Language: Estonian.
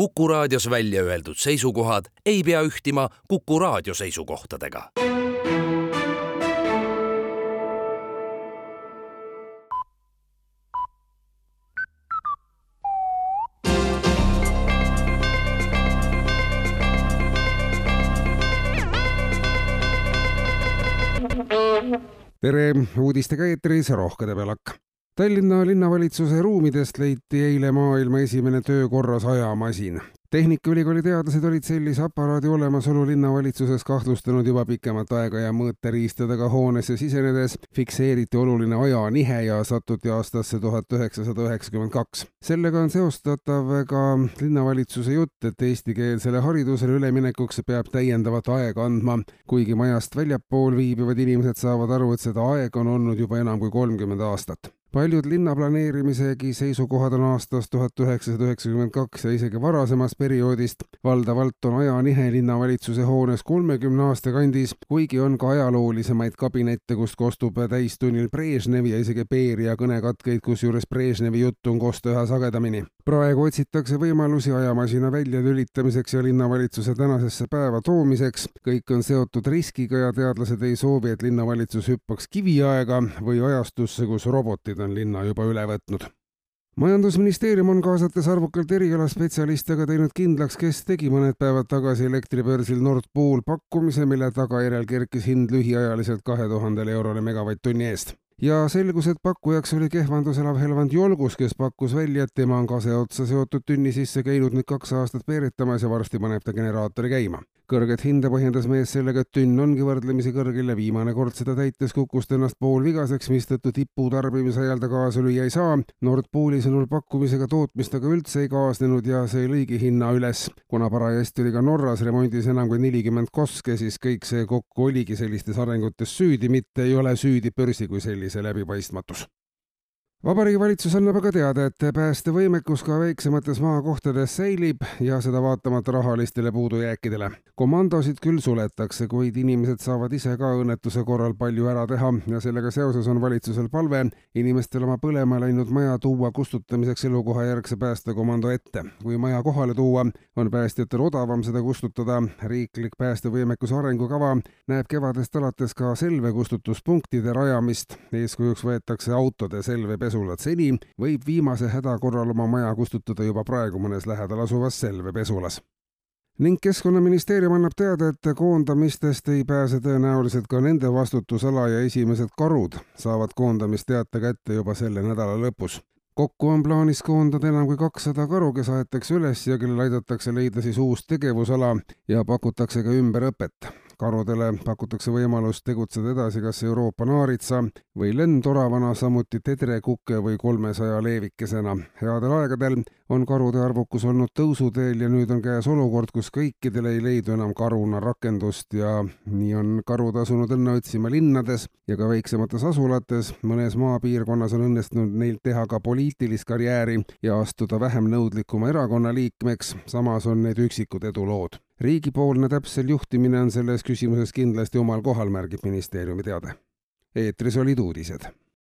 Kuku raadios välja öeldud seisukohad ei pea ühtima Kuku raadio seisukohtadega. tere, uudistega eetris Rohkede Pelak. Tallinna linnavalitsuse ruumidest leiti eile maailma esimene töökorras ajamasin. tehnikaülikooli teadlased olid sellise aparaadi olemasolu linnavalitsuses kahtlustanud juba pikemat aega ja mõõteriistadega hoonesse sisenedes fikseeriti oluline ajanihe ja satuti aastasse tuhat üheksasada üheksakümmend kaks. sellega on seostatav ka linnavalitsuse jutt, et eestikeelsele haridusele üleminekuks peab täiendavat aega andma, kuigi majast väljapool viibivad inimesed saavad aru, et seda aega on olnud juba enam kui kolmkümmend aastat paljud linnaplaneerimisegi seisukohad on aastast tuhat üheksasada üheksakümmend kaks ja isegi varasemast perioodist. valdavalt on ajanihe linnavalitsuse hoones kolmekümne aasta kandis, kuigi on ka ajaloolisemaid kabinette, kust kostub täistunnil Brežnevi ja isegi Beria kõnekatkeid, kusjuures Brežnevi juttu on kosta üha sagedamini. Praegu otsitakse võimalusi ajamasina väljalülitamiseks ja linnavalitsuse tänasesse päeva toomiseks. kõik on seotud riskiga ja teadlased ei soovi, et linnavalitsus hüppaks kiviaega või ajastusse, kus robotid on linna juba üle võtnud. majandusministeerium on kaasates arvukalt erialaspetsialiste aga teinud kindlaks, kes tegi mõned päevad tagasi elektribörsil Nord Pool pakkumise, mille tagajärjel kerkis hind lühiajaliselt kahe tuhandele eurole megavatt-tunni eest ja selgus, et pakkujaks oli kehvandus elav Helvand Jolgus, kes pakkus välja, et tema on kase otsa seotud tünni sisse käinud nüüd kaks aastat veeretamas ja varsti paneb ta generaatori käima kõrget hinda põhjendas mees sellega, et tünn ongi võrdlemisi kõrgel ja viimane kord seda täites kukkus ta ennast poolvigaseks, mistõttu tipu tarbimise ajal ta kaasa lüüa ei saa. Nord Pooli sõnul pakkumisega tootmist aga üldse ei kaasnenud ja see lõigi hinna üles. kuna parajasti oli ka Norras remondis enam kui nelikümmend koske, siis kõik see kokku oligi sellistes arengutes süüdi, mitte ei ole süüdi börsi kui sellise läbipaistmatus vabariigi valitsus annab aga teada, et päästevõimekus ka väiksemates maakohtades säilib ja seda vaatamata rahalistele puudujääkidele. komandosid küll suletakse, kuid inimesed saavad ise ka õnnetuse korral palju ära teha ja sellega seoses on valitsusel palve inimestel oma põlema läinud maja tuua kustutamiseks elukohajärgse päästekomando ette. kui maja kohale tuua, on päästjatel odavam seda kustutada. riiklik päästevõimekuse arengukava näeb kevadest alates ka selvekustutuspunktide rajamist. eeskujuks võetakse autode selve pesulad seni, võib viimase häda korral oma maja kustutada juba praegu mõnes lähedal asuvas selvepesulas ning Keskkonnaministeerium annab teada, et koondamistest ei pääse tõenäoliselt ka nende vastutusala ja esimesed karud saavad koondamisteate kätte juba selle nädala lõpus. kokku on plaanis koondada enam kui kakssada karu, kes aetakse üles ja kellel aidatakse leida siis uus tegevusala ja pakutakse ka ümberõpet karudele pakutakse võimalust tegutseda edasi kas Euroopa naaritsa või lendoravana, samuti tedrekuke või kolmesaja leevikesena. headel aegadel on karude arvukus olnud tõusuteel ja nüüd on käes olukord, kus kõikidel ei leidu enam karuna rakendust ja nii on karud asunud õnne otsima linnades ja ka väiksemates asulates. mõnes maapiirkonnas on õnnestunud neil teha ka poliitilist karjääri ja astuda vähem nõudlikuma erakonna liikmeks, samas on need üksikud edulood riigipoolne täpsel juhtimine on selles küsimuses kindlasti omal kohal, märgib ministeeriumi teade. eetris olid uudised